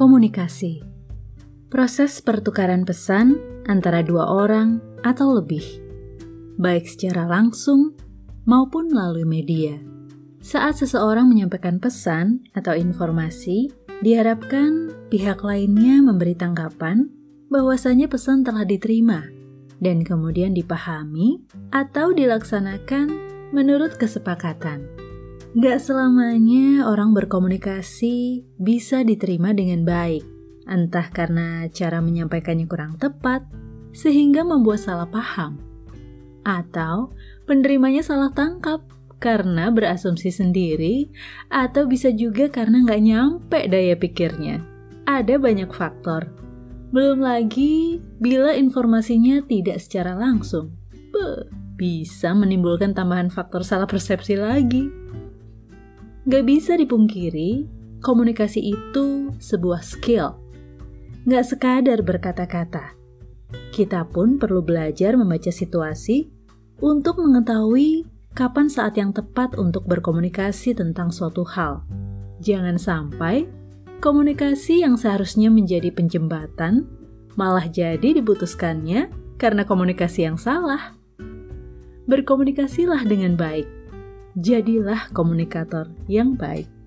Komunikasi proses pertukaran pesan antara dua orang atau lebih, baik secara langsung maupun melalui media. Saat seseorang menyampaikan pesan atau informasi, diharapkan pihak lainnya memberi tanggapan bahwasanya pesan telah diterima dan kemudian dipahami atau dilaksanakan menurut kesepakatan. Gak selamanya orang berkomunikasi bisa diterima dengan baik, entah karena cara menyampaikannya kurang tepat, sehingga membuat salah paham, atau penerimanya salah tangkap karena berasumsi sendiri, atau bisa juga karena nggak nyampe daya pikirnya. Ada banyak faktor. Belum lagi bila informasinya tidak secara langsung. Bisa menimbulkan tambahan faktor salah persepsi lagi. Gak bisa dipungkiri, komunikasi itu sebuah skill. Gak sekadar berkata-kata. Kita pun perlu belajar membaca situasi untuk mengetahui kapan saat yang tepat untuk berkomunikasi tentang suatu hal. Jangan sampai komunikasi yang seharusnya menjadi penjembatan malah jadi diputuskannya karena komunikasi yang salah. Berkomunikasilah dengan baik jadilah komunikator yang baik.